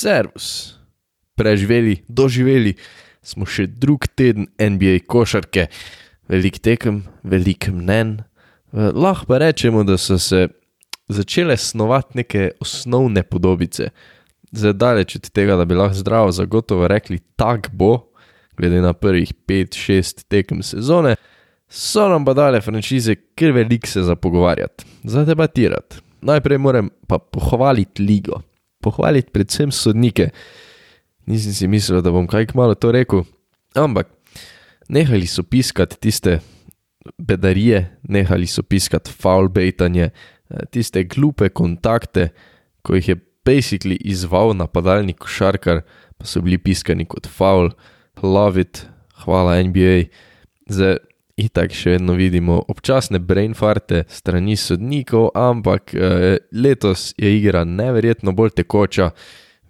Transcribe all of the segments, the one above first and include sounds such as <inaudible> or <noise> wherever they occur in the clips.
Servus, preživeli, doživeli smo še drug teden NBA košarke, velik tekem, velik mnen. Eh, Lahko pa rečemo, da so se začele snovati neke osnovne podobice. Zdaj daleč od tega, da bi lahko zdravo zagotovo rekli, tak bo, glede na prvih 5-6 tekem sezone, so nam pa dale franšize, ker velik se za pogovarjati, za debatirati. Najprej moram pa pohvaliti ligo pohvaliti predvsem sodnike. Nisem si mislil, da bom kaj kmalo to rekel, ampak nehali so piskati tiste bedarije, nehali so piskati faulbejtanje, tiste glupe kontakte, ko jih je basically izval napadalni košarkar, pa so bili piskani kot faul, love it, hvala NBA. Zdaj, itak še vedno vidimo občasne brain farte strani sodnikov, ampak eh, letos je igra neverjetno bolj tekoča,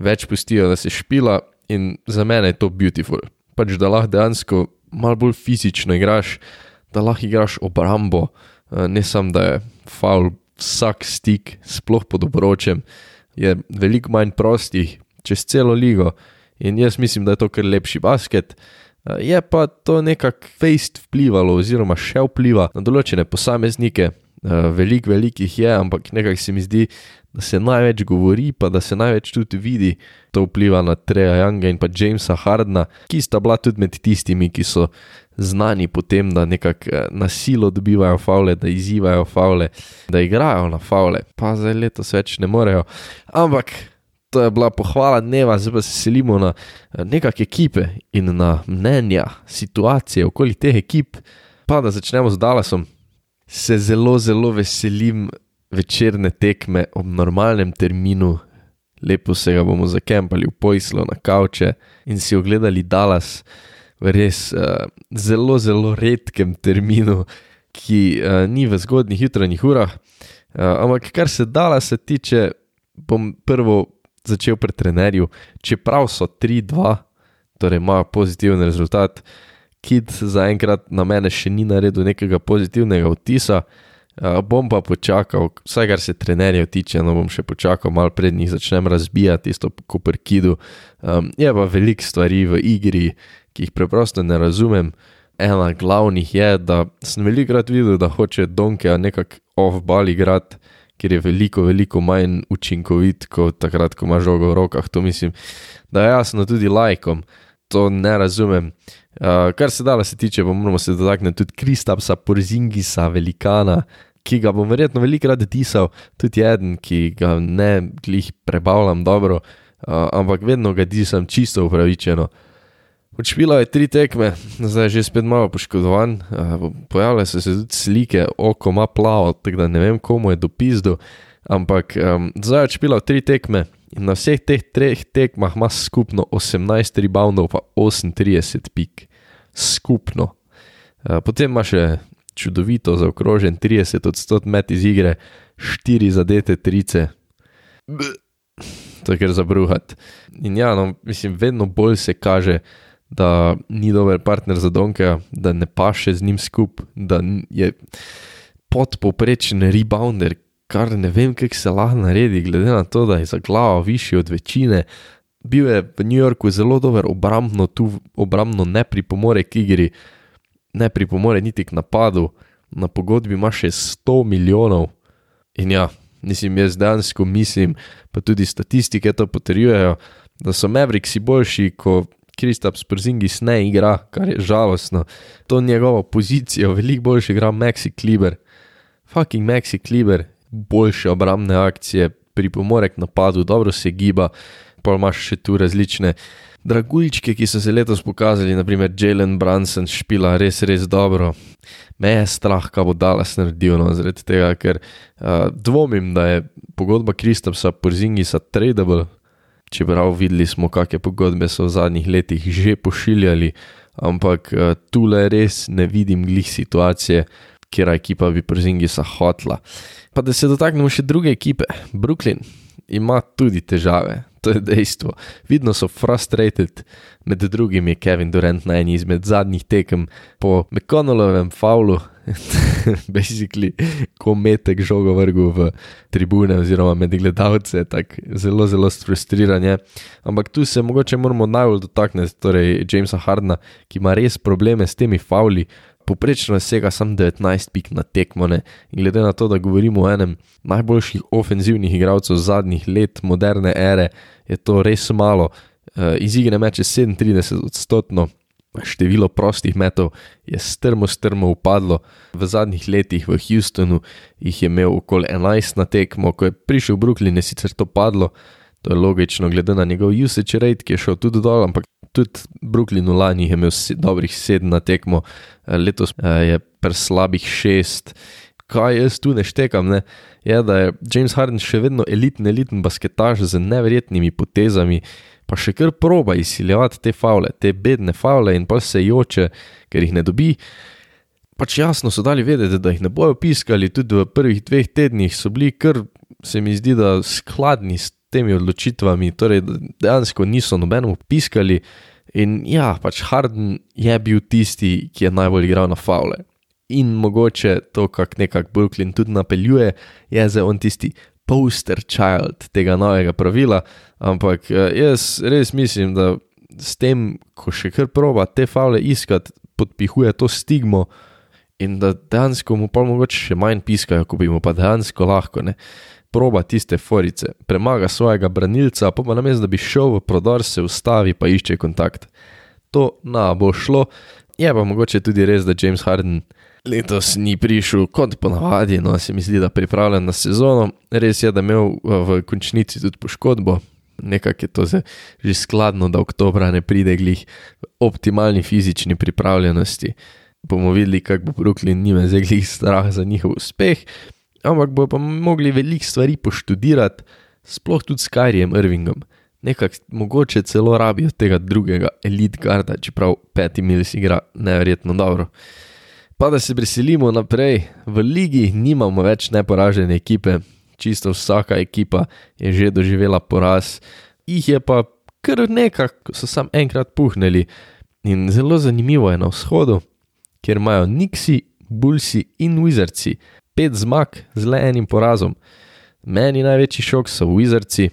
več pustijo, da se špila in za mene je to beautiful. Pač da lahko dejansko malo bolj fizično igraš, da lahko igraš obrambo, eh, ne samo da je faul vsak stik, sploh pod obročem, je veliko manj prostih čez celo ligo in jaz mislim, da je to kar lepši basket. Je pa to nekako fejst vplivalo, oziroma še vpliva na določene posameznike, eh, veliko, veliko jih je, ampak nekako se mi zdi, da se največ govori, pa da se največ tudi vidi, to vpliva na Treja Younga in pa Jamesa Hardna, ki sta bila tudi med tistimi, ki so znani po tem, da nekako eh, na silo dobivajo faule, da izzivajo faule, da igrajo na faule, pa zdaj letos več ne morejo. Ampak to je bila pohvala dneva, zdaj pa se selimo na eh, nekakšne ekipe in na mnenja, situacije okoli teh ekip. Pa da začnemo z Dallasom. Se zelo, zelo veselim večerne tekme ob normalnem terminu, lepo se ga bomo zakempali v Poislo na kavče in si ogledali Dallas v res uh, zelo, zelo redkem terminu, ki uh, ni v zgodnih jutranjih urah. Uh, ampak kar se Dallasa tiče, bom prvo začel pri trenerju, čeprav so 3-2, torej ima pozitiven rezultat, Kid zaenkrat na mene še ni naredil nekega pozitivnega vtisa. Uh, bom pa počakal, vsaj kar se trenerjev tiče, no bom še počakal, malo pred njih začnem razbijati isto kot pri Kidu. Um, je pa veliko stvari v igri, ki jih preprosto ne razumem. Ena glavnih je, da sem velikokrat videl, da hoče Donke nekako off-ball igrati ker je veliko, veliko manj učinkovit kot takrat, ko imaš žogo v rokah. To mislim, da je jasno tudi lajkom, to ne razumem. Uh, kar se dala se tiče, pa moramo se dotakniti tudi Kristapsa, Porzingisa, velikana, ki ga bom verjetno velikrat disal, tudi eden, ki ga ne glih prebavljam dobro, uh, ampak vedno ga disam čisto upravičeno. Odšpila je tri tekme, zdaj je že spet malo poškodovan. Pojavljajo se tudi slike, oko ima plavo, tako da ne vem, komu je dopisal. Ampak um, zdaj je odšpila tri tekme in na vseh teh treh tekmah ima skupno 18 reboundov, pa 38 pik. Skupno. Potem ima še čudovito zaokrožen 30 odstotkov met iz igre, 4 zadete trice. To je kar za bruhat. In ja, no, mislim, vedno bolj se kaže da ni dober partner za Donkeja, da ne paše z njim skupaj, da je podpoprečen rebounder, kar ne vem, kako se lahko naredi, glede na to, da je za glavo višji od večine. Bil je v New Yorku zelo dober obrambno, tu obrambno ne pripomore k igri, ne pripomore niti k napadu, na pogodbi ima še 100 milijonov. In ja, mislim, jaz dejansko mislim, pa tudi statistike to potrjujejo, da so Mavriksi boljši, ko Kristaps Przingis ne igra, kar je žalostno. To njegovo pozicijo veliko boljše igra Maxi Kliber. Fucking Maxi Kliber, boljše obrambne akcije, pripomore k napadu, dobro se giba, pa imaš še tu različne dragulčke, ki so se letos pokazali, naprimer Jalen Brunson špila res, res dobro. Me je strah, kaj bo Dallas naredil, no, zaradi tega, ker uh, dvomim, da je pogodba Kristapsa Przingisa tradable, čeprav videli smo, kakšne pogodbe so v zadnjih letih že pošiljali, ampak uh, tule res ne vidim glih situacije, kjer ekipa bi Przingisa hotla. Pa da se dotaknemo še druge ekipe, Brooklyn ima tudi težave. To je dejstvo. Vidno so frustrated, med drugim je Kevin Durant na eni izmed zadnjih tekem po McConnellovem faulu. <laughs> <laughs> basically kometek žogo vrgu v tribune oziroma med gledalce, tako zelo, zelo frustriranje. Ampak tu se mogoče moramo najbolj dotakniti, torej Jamesa Hardna, ki ima res probleme s temi fauli. Poprečno je vsega samo 19 pik na tekmone in glede na to, da govorimo o enem najboljših ofenzivnih igralcev zadnjih let moderne ere, je to res malo. Uh, iz igre meče 37 odstotkov, število prostih metov je strmo, strmo upadlo. V zadnjih letih v Houstonu jih je imel okoli 11 na tekmo, ko je prišel Brooklyn, je sicer to padlo, to je logično, glede na njegov usage rate, ki je šel tudi dol, ampak tudi Brooklyn v lani je imel dobrih 7 na tekmo, letos je preslabih 6. Kaj jaz tu ne štekam, ne? je, da je James Harden še vedno eliten, eliten basketaž z neverjetnimi potezami pa še kar proba izsiljevati te faule, te bedne faule in pa se joče, ker jih ne dobi. Pač jasno so dali vedeti, da jih ne bojo piskali, tudi v prvih dveh tednih so bili kar, se mi zdi, da skladni s temi odločitvami, torej dejansko niso nobenemu piskali. In ja, pač Harden je bil tisti, ki je najbolj igral na faule. In mogoče to, kak nekako Brooklyn tudi napeljuje, je zdaj on tisti poster child tega novega pravila, ampak eh, jaz res mislim, da s tem, ko še kar proba te fale iskati, podpihuje to stigmo in da dejansko mu pa mogoče še manj piskajo, ko bi mu pa dejansko lahko ne. Proba tiste forice, premaga svojega branilca, pa pa namesto, da bi šel v prodor, se ustavi pa išče kontakt. To na bo šlo, je pa mogoče tudi res, da James Harden letos ni prišel kot ponavadi, no se mi zdi, da je pripravljen na sezono. Res je, da je imel v končnici tudi poškodbo, nekako je to že skladno, da oktobra ne pride glih optimalni fizični pripravljenosti. Bomo videli, kako bo Brooklyn njime zdaj glih strah za njihov uspeh, ampak bo pa mogli veliko stvari poštudirati, sploh tudi s Kyriem Irvingom. Nekako mogoče celo rabijo tega drugega elite garda, čeprav peti milis igra neverjetno dobro. Pa da se preselimo naprej, v ligi nimamo več neporažene ekipe, čisto vsaka ekipa je že doživela poraz, jih je pa kar nekaj, ko so sam enkrat puhnili. In zelo zanimivo je na vzhodu, kjer imajo Nixi, Bulsi in Wizardsi pet zmag z le enim porazom. Meni največji šok so Wizardsi,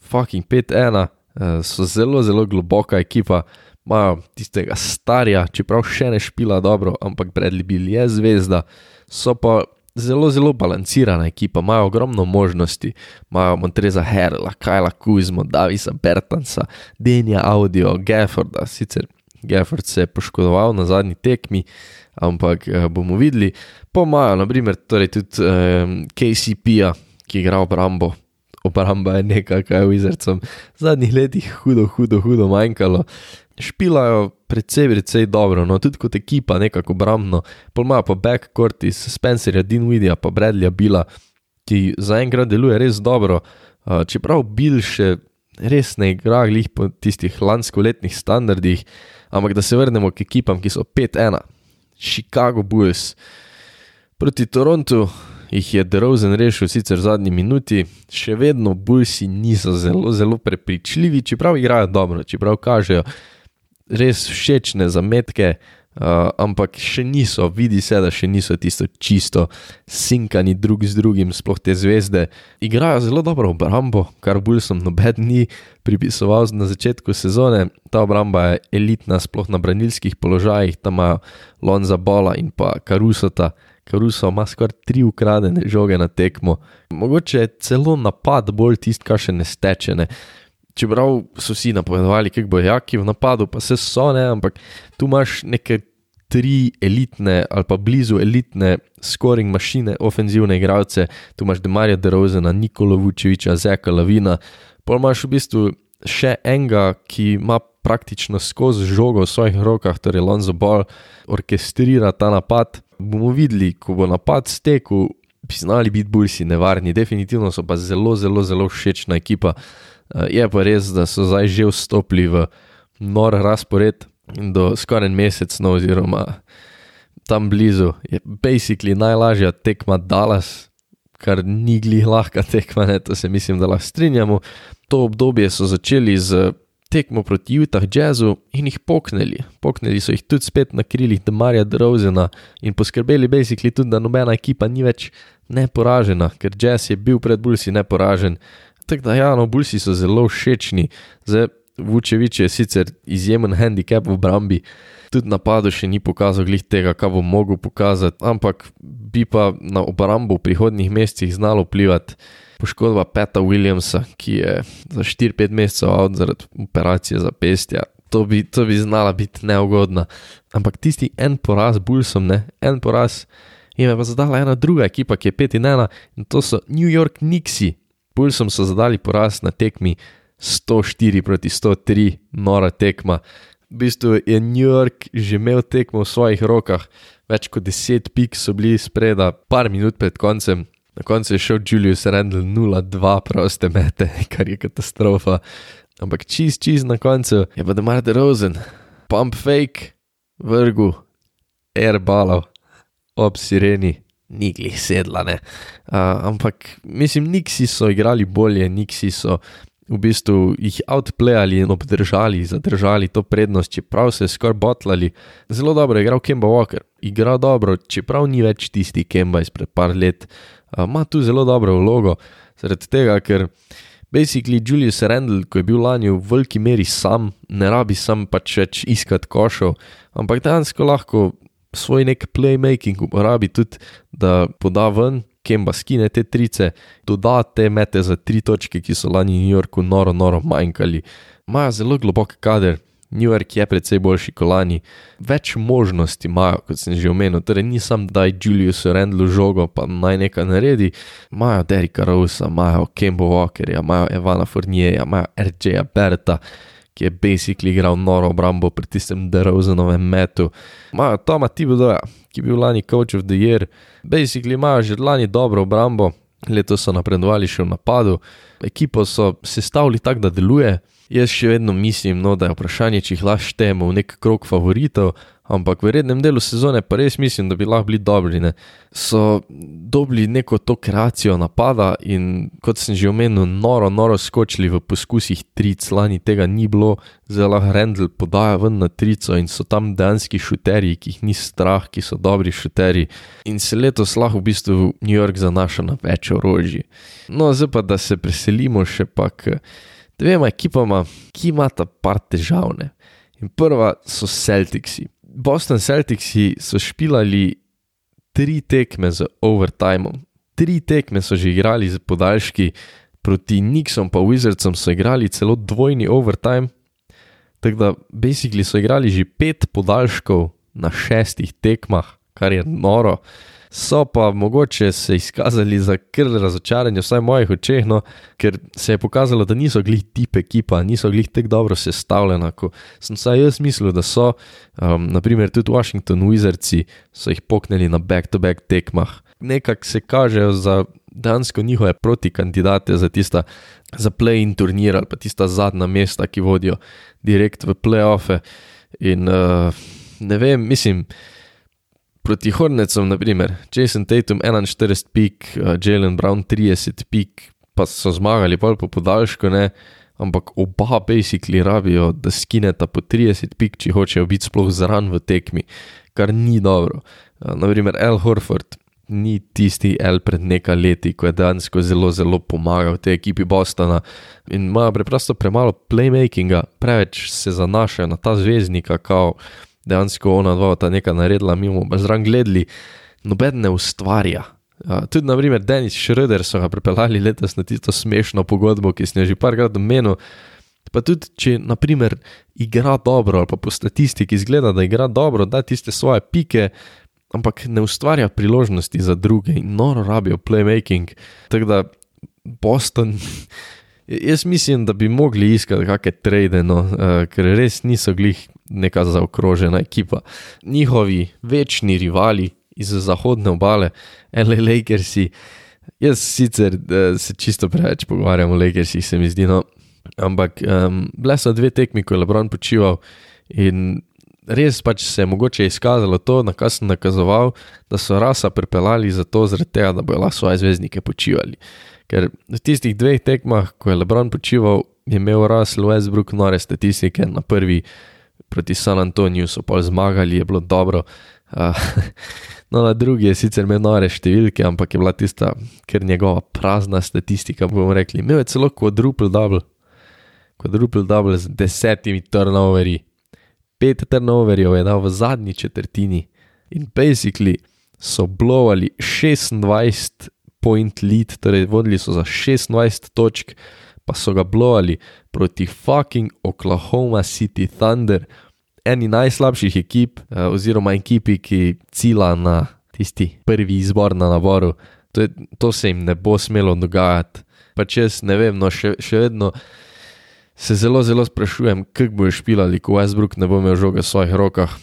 fucking 5-1, eh, so zelo, zelo globoka ekipa imajo tistega starja, čeprav še ne špila dobro, ampak Bradley Bill je zvezda, so pa zelo, zelo balancirana ekipa, imajo ogromno možnosti, imajo Montreza Herla, Kajla Kuzmo, Davisa Bertansa, Denja Audio, Gefforda, sicer Gefford se je poškodoval na zadnji tekmi, ampak eh, bomo videli, pa imajo naprimer torej tudi eh, KCP-ja, ki igra obrambo. Obramba je nekaj, kar je v izrcem zadnjih letih hudo, hudo, hudo manjkalo. Špilajo precej, precej dobro, no tudi kot ekipa, nekako obrambno, polmajo pa backcourt iz Spencerja, Dinwidija, pa Bradleya Bila, ki zaenkrat deluje res dobro, čeprav Bill še res ne igra glih po tistih lanskoletnih standardih, ampak da se vrnemo k ekipam, ki so 5-1, Chicago Bulls. Proti Torontu jih je Derozen rešil sicer v zadnji minuti, še vedno Bullsi niso zelo, zelo prepričljivi, čeprav igrajo dobro, čeprav kažejo, res všečne zametke, uh, ampak še niso, vidi se, da še niso tisto čisto sinkani drug z drugim, sploh te zvezde. Igrajo zelo dobro obrambo, kar bolj sem noben ni pripisoval na začetku sezone. Ta obramba je elitna, sploh na branilskih položajih, tam imajo Lonza Bola in pa Karusota. Karuso ima skoraj tri ukradene žoge na tekmo, mogoče je celo napad bolj tisti, kar še ne steče. Ne. Čeprav so vsi napovedovali, kako bo jaki v napadu, pa se so ne, ampak tu imaš neke tri elitne ali pa blizu elitne scoring mašine, ofenzivne igralce, tu imaš Demarja Derozena, Nikola Vučeviča, Zeka Lavina, pa imaš v bistvu še enega, ki ima praktično skozi žogo v svojih rokah, torej Lonzo Ball, orkestrira ta napad. Bomo videli, ko bo napad stekel, bi znali biti bursi nevarni, definitivno so pa zelo, zelo, zelo všečna ekipa. Eh, je pa res, da so zdaj že vstopili v nor razpored do skoraj en mesec, no, oziroma tam blizu je basically najlažja tekma Dallas, kar ni glih lahka tekma, ne, to se mislim, da lahko strinjamo. To obdobje so začeli z tekmo proti Utah Jazzu in jih poknili. Poknili so jih tudi spet na krilih Demarja Drozena in poskrbeli basically tudi, da nobena ekipa ni več neporažena, ker Jazz je bil pred Bulsi neporažen. Tako da, ja, no, Bulsi so zelo všečni. Zdaj, Vučevič je sicer izjemen handicap v obrambi, tudi napadu še ni pokazal glih tega, kar bo mogel pokazati, ampak bi pa na obrambo v prihodnjih mesecih znalo vplivati poškodba Peta Williamsa, ki je za 4-5 mesecev out zaradi operacije za pestja. To bi, to bi znala biti neugodna. Ampak tisti en poraz, Bullsom, ne, en poraz, jim je pa zadala ena druga ekipa, ki je 5 in 1, in to so New York Nixi. Bullsom so zadali poraz na tekmi 104 proti 103, nora tekma. V bistvu je New York že imel tekmo v svojih rokah, več kot 10 pik so bili spreda, par minut pred koncem, Na koncu je šel Julius Randall 0-2 proste mete, <laughs> kar je katastrofa. Ampak čist, čist na koncu je pa Demar DeRozan, pump fake, vrgu, airbalov, ob sireni, nigli sedla. Uh, ampak mislim, niksi so igrali bolje, niksi so v bistvu jih outplayali in obdržali, zadržali to prednost, čeprav se skoraj botlali. Zelo dobro je igral Kemba Walker, igra dobro, čeprav ni več tisti Kemba izpred par let. Ima tu zelo dobro vlogo, zaradi tega, ker basically Julius Randall, ko je bil lani v veliki meri sam, ne rabi sam pač več iskati košov, ampak dejansko lahko svoj nek playmaking uporabi tudi, da poda ven, kemba skine te trice, doda te mete za tri točke, ki so lani v New Yorku noro, noro manjkali. Imajo zelo globok kader, New York je precej boljši kot lani, več možnosti imajo, kot sem že omenil. Torej, nisem daj Julius Randlu žogo, pa naj nekaj naredi. Imajo Derika Rosa, imajo Kembo Walkerja, imajo Evana Fournierja, imajo RJ-ja Berta, ki je basically igral noro obrambo pri tistem Derozenovem metu. Imajo Toma Tibodoja, ki je bil lani coach of the year, basically imajo že lani dobro obrambo. Letos so napredovali še v napadu, ekipo so sestavili tako, da deluje, Jaz še vedno mislim, no, da je vprašanje, če jih lahko štejemo v nek krog favoritov, ampak v rednem delu sezone pa res mislim, da bi lahko bili dobri. Ne. So dobili neko to kreacijo napada in kot sem že omenil, noro, noro skočili v poskusih tric, lani tega ni bilo, zelo Rendl podaja ven na trico in so tam dejanski šuterji, ki jih ni strah, ki so dobri šuterji. In se letos lahko v bistvu New York zanaša na več orožij. No, zdaj pa da se preselimo še pa k dvema ekipama, ki imata par težavne. In prva so Celticsi. Boston Celticsi so špilali tri tekme z overtimom, tri tekme so že igrali z podaljški, proti Nixom pa Wizardsom so igrali celo dvojni overtime. Tako da, basically so igrali že pet podaljškov na šestih tekmah, kar je noro so pa mogoče se izkazali za kar razočaranje, vsaj v mojih očeh, no, ker se je pokazalo, da niso glih tip ekipa, niso glih tako dobro sestavljena, kot sem vsaj jaz mislil, da so. Um, naprimer, tudi Washington Wizardsi so jih poknili na back-to-back -back tekmah. Nekako se kažejo za dejansko njihove protikandidate za tista. Za play-in turnir ali pa tista zadnja mesta, ki vodijo direkt v play-offe. In uh, ne vem, mislim, proti Hornecom, naprimer, Jason Tatum 41 pik, uh, Jalen Brown 30 pik, pa so zmagali pol po podaljšku, ne, ampak oba basically rabijo, da skineta po 30 pik, če hočejo biti sploh zran v tekmi, kar ni dobro. Uh, naprimer, Al Horford. Ni tisti L pred nekaj leti, ko je dejansko zelo, zelo pomagal tej ekipi Bostona in ima preprosto premalo playmakinga, preveč se zanašajo na ta zvezdnika, kao dejansko ona dva ta nekaj naredila, mi pa zraven gledali, noben ne ustvarja. Uh, tudi, na primer, Denis Schroeder so ga pripeljali letos na tisto smešno pogodbo, ki sem jo že parkrat omenil. Pa tudi, če, na primer, igra dobro, ali pa po statistiki izgleda, da igra dobro, da tiste svoje pike, ampak ne ustvarja priložnosti za druge in noro rabijo playmaking. Tako da Boston, jaz mislim, da bi mogli iskati kakšne trade, no, uh, ker res niso glih neka zaokrožena ekipa. Njihovi večni rivali iz zahodne obale, L.A. Lakersi, jaz sicer se čisto preveč pogovarjam o Lakersih, se mi zdi, no, ampak um, bile so dve tekmi, ko je Lebron počival in res pač se je mogoče izkazalo to, na kar sem nakazoval, da so rasa pripeljali za to, tega, da bojo lahko svoje zvezdnike počivali. Ker v tistih dveh tekmah, ko je Lebron počival, je imel Russell Westbrook nore statistike, na prvi proti San Antoniju so pa zmagali, je bilo dobro. Uh, <laughs> no, na drugi je sicer imel nore številke, ampak je bila tista, ker njegova prazna statistika, bomo rekli, imel je celo quadruple double, quadruple double z desetimi turnoverji, pet turnoverjev je dal v zadnji četrtini. In basically so blowali 26 point lead, torej vodili so za 26 točk, pa so ga blowali proti fucking Oklahoma City Thunder, eni najslabših ekip, eh, oziroma ekipi, ki cila na tisti prvi izbor na naboru. To, je, to se jim ne bo smelo dogajati. Pa če jaz ne vem, no še, še vedno se zelo, zelo sprašujem, kako bojo špilali, ko Westbrook ne bo imel žoga v svojih rokah.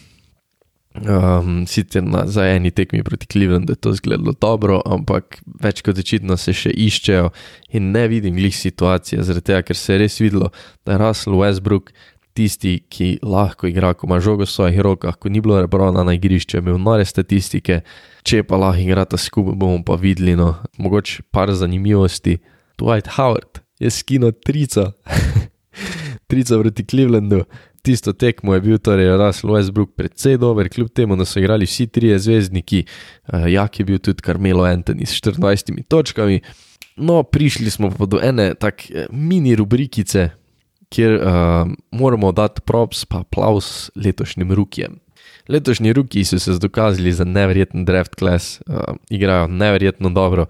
Um, sicer na, za eni tekmi proti Clevelandu je to izgledalo dobro, ampak več kot očitno se še iščejo in ne vidim glih situacije, zaradi tega, ker se je res videlo, da je Russell Westbrook tisti, ki lahko igra, ko ima žogo v svojih rokah, ko ni bilo rebrona na igrišču, imel nore statistike, če pa lahko igrata skupaj, bomo pa videli, no, mogoče par zanimivosti. Dwight Howard je skino trico, <laughs> trico proti Clevelandu tisto tekmo je bil torej Russell Westbrook precej dober, kljub temu, da so igrali vsi trije zvezdniki, uh, jak je bil tudi Carmelo Anthony s 24 točkami. No, prišli smo pa do ene tako eh, mini rubrikice, kjer uh, moramo dati props pa aplaus letošnjim rukijem. Letošnji ruki so se dokazali za neverjeten draft class, uh, igrajo neverjetno dobro.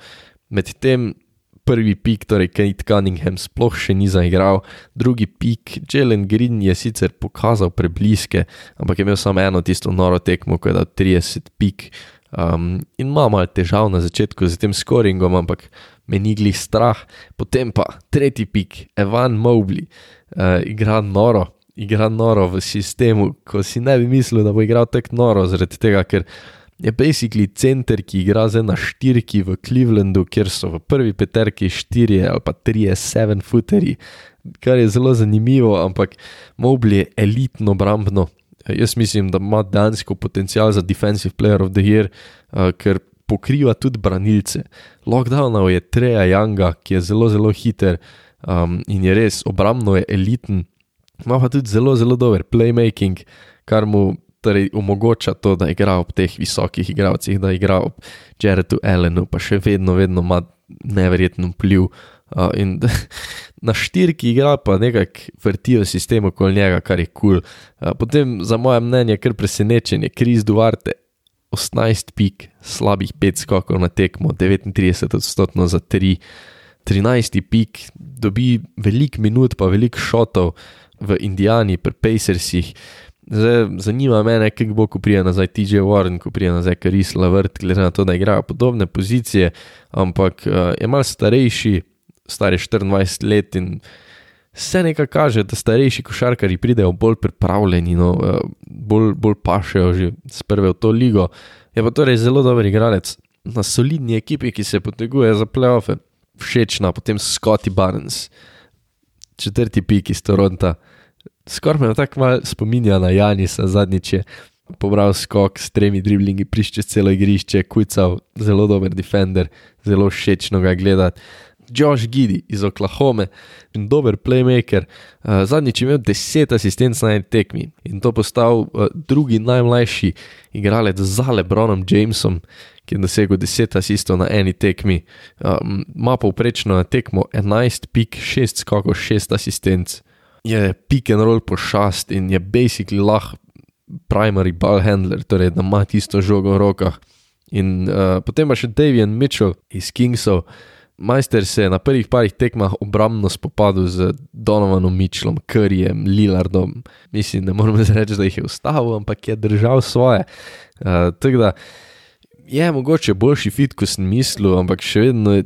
Medtem prvi pik, torej Kate Cunningham, sploh še ni zaigral, drugi pik, Jalen Green je sicer pokazal prebliske, ampak je imel samo eno tisto noro tekmo, ko je dal 30 pik. Um, in ima malo težav na začetku z tem scoringom, ampak me ni glih strah. Potem pa tretji pik, Evan Mobley, uh, igra noro, igra noro v sistemu, ko si ne bi mislil, da bo igral tako noro, zaradi tega, ker je basically center, ki igra zdaj na štirki v Clevelandu, kjer so v prvi peterki štiri ali pa tri, seven footeri, kar je zelo zanimivo, ampak Mobley je elitno brambno. Jaz mislim, da ima dansko potencial za Defensive Player of the Year, uh, ker pokriva tudi branilce. Lockdownov je Treja Younga, ki je zelo, zelo hiter um, in je res obrambno je eliten. Ima pa tudi zelo, zelo dober playmaking, kar mu torej omogoča to, da igra ob teh visokih igralcih, da igra ob Jaredu Allenu, pa še vedno, vedno ima neverjeten vpliv. Uh, in <laughs> na štirki igra pa nekako vrtijo sistem okoli njega, kar je kul. Cool. Uh, potem, za moje mnenje, kar presenečenje, Kris Duarte, 18 pik, slabih 5 skokov na tekmo, 39 odstotkov za 3, 13 pik, dobi veliko minut, pa veliko šotov v Indijani, pri Pacersih. Zdaj, zanima me, kako bo, ko prija nazaj TJ Warren, ko prija nazaj Karis Lavert, glede na to, da igrajo podobne pozicije, ampak uh, je mal starejši, star je 24 let in vse nekaj kaže, da starejši košarkari pridejo bolj pripravljeni, no, uh, bolj, bolj pašejo že s prve v to ligo. Je pa torej zelo dober igralec na solidni ekipi, ki se poteguje za playoffe, všečna, potem Scotty Barnes, četrti pik iz Toronta. Skoraj me tako malo spominja na Janisa, zadnjič pobral skok s tremi driblingi, prišče celo igrišče, kujcal, zelo dober defender, zelo všečno ga gledati. Josh Gidi iz Oklahome in dober playmaker, uh, zadnjič je imel 10 asistentov na eni tekmi in to postal uh, drugi najmlajši igralec za Lebronom Jamesom, ki je dosegel 10 asistentov na eni tekmi. Ima um, povprečno na tekmo 11 pik, 6 skokov, 6 asistentov je pick and roll pošast in je basically lahko primary ball handler, torej da ima tisto žogo v rokah. In uh, potem pa še Davian Mitchell iz Kingsov. Majster se je na prvih parih tekmah obrambno spopadal z Donovanom Mitchellom, Curryjem, Lillardom. Mislim, ne moremo <laughs> reči, da jih je ustavil, ampak je držal svoje. Uh, Tako da je mogoče boljši fit, kot sem mislil, ampak še vedno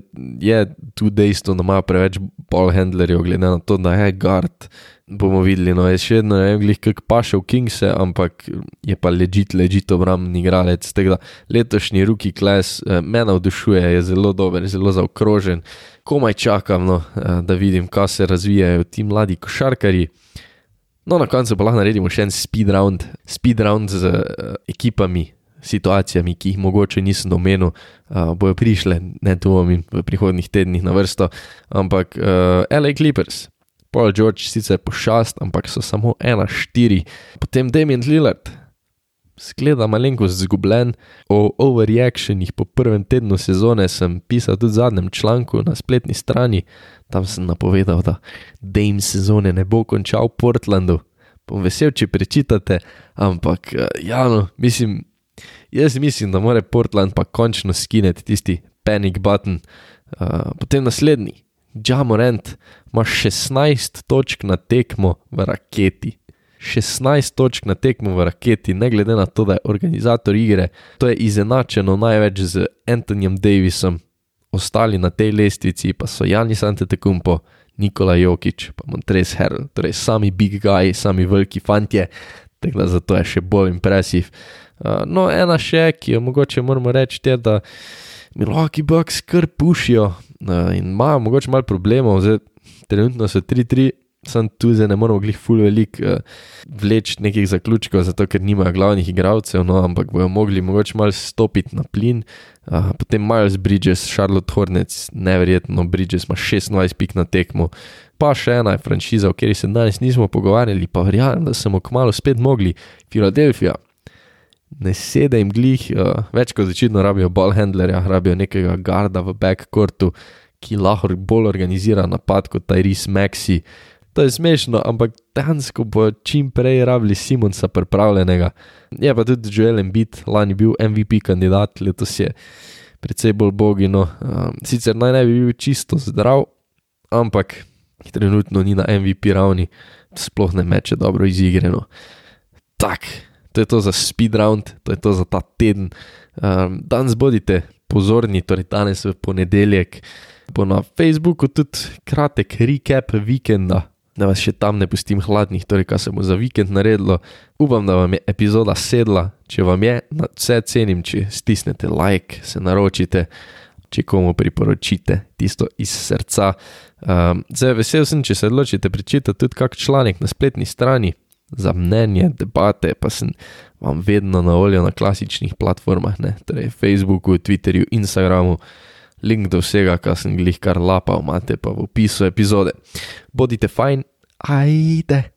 je tu dejstvo, da ima preveč ball handlerjev, glede na to, da je guard. Bomo videli, no je še vedno ne vem, kako pa še v Kingse, ampak je pa ležit, ležit obrambni igralec. Tega letošnji rookie class eh, me navdušuje, je zelo dober, zelo zaokrožen. Komaj čakam, no, eh, da vidim, kaj se razvijajo ti mladi košarkari. No, na koncu pa lahko naredimo še en speed round, speed round z uh, ekipami, situacijami, ki jih mogoče nisem omenil, uh, bojo prišle, ne dvomim, v prihodnih tednih na vrsto. Ampak uh, LA Clippers, Paul George sicer pošast, ampak so samo ena štiri. Potem Damien Lillard, skleda malenkost zgubljen, o overreactionih po prvem tednu sezone sem pisal tudi v zadnjem članku na spletni strani, tam sem napovedal, da Dame sezone ne bo končal v Portlandu. Bom vesel, če prečitate, ampak ja, no, mislim, jaz mislim, da mora Portland pa končno skineti tisti panic button. Uh, potem naslednji, Jamorant, ima 16 točk na tekmo v raketi. 16 točk na tekmo v raketi, ne glede na to, da je organizator igre, to je izenačeno največ z Antonijem Davisom, ostali na tej lestvici pa so Janis Antetokounmpo, Nikola Jokič, pa Montres Herl, torej sami big guy, sami veliki fantje, tako da zato je še bolj impresiv. Uh, no, ena še, ki jo mogoče moramo reči, je, da Milwaukee Bucks kar pušijo uh, in imajo mogoče malo problemov, zdaj trenutno so 3-3, sem tu zdaj ne moremo glih ful velik uh, vleči nekih zaključkov, zato ker nimajo glavnih igralcev, no, ampak bojo mogli mogoče malo stopiti na plin. Uh, potem Miles Bridges, Charlotte Hornets, neverjetno, Bridges ima 26 pik na tekmo. Pa še ena je franšiza, o kateri se danes nismo pogovarjali, pa verjamem, da smo kmalo spet mogli, Filadelfija ne sede jim glih, uh, več kot očitno rabijo ballhandlerja, rabijo nekega garda v backcourtu, ki lahko bolj organizira napad kot Tyrese Maxi. To je smešno, ampak dejansko bo čim prej rabili Simonsa pripravljenega. Je pa tudi Joel Embiid, lani bil MVP kandidat, letos je precej bolj bogino. Um, sicer naj ne bi bil čisto zdrav, ampak trenutno ni na MVP ravni, sploh ne meče dobro izigreno. Tak to je to za speedround, to je to za ta teden. Um, danes bodite pozorni, torej danes v ponedeljek bo na Facebooku tudi kratek recap vikenda, da vas še tam ne pustim hladnih, torej kaj se bo za vikend naredilo. Upam, da vam je epizoda sedla, če vam je, vse cenim, če stisnete like, se naročite. Če komu priporočite tisto iz srca. Um, zdaj, vesel sem, če se odločite prečitati tudi kak članek na spletni strani, za mnenje, debate, pa sem vam vedno na voljo na klasičnih platformah, ne? torej Facebooku, Twitterju, Instagramu. Link do vsega, kar sem jih kar lapal, imate pa v opisu epizode. Bodite fajn, ajde!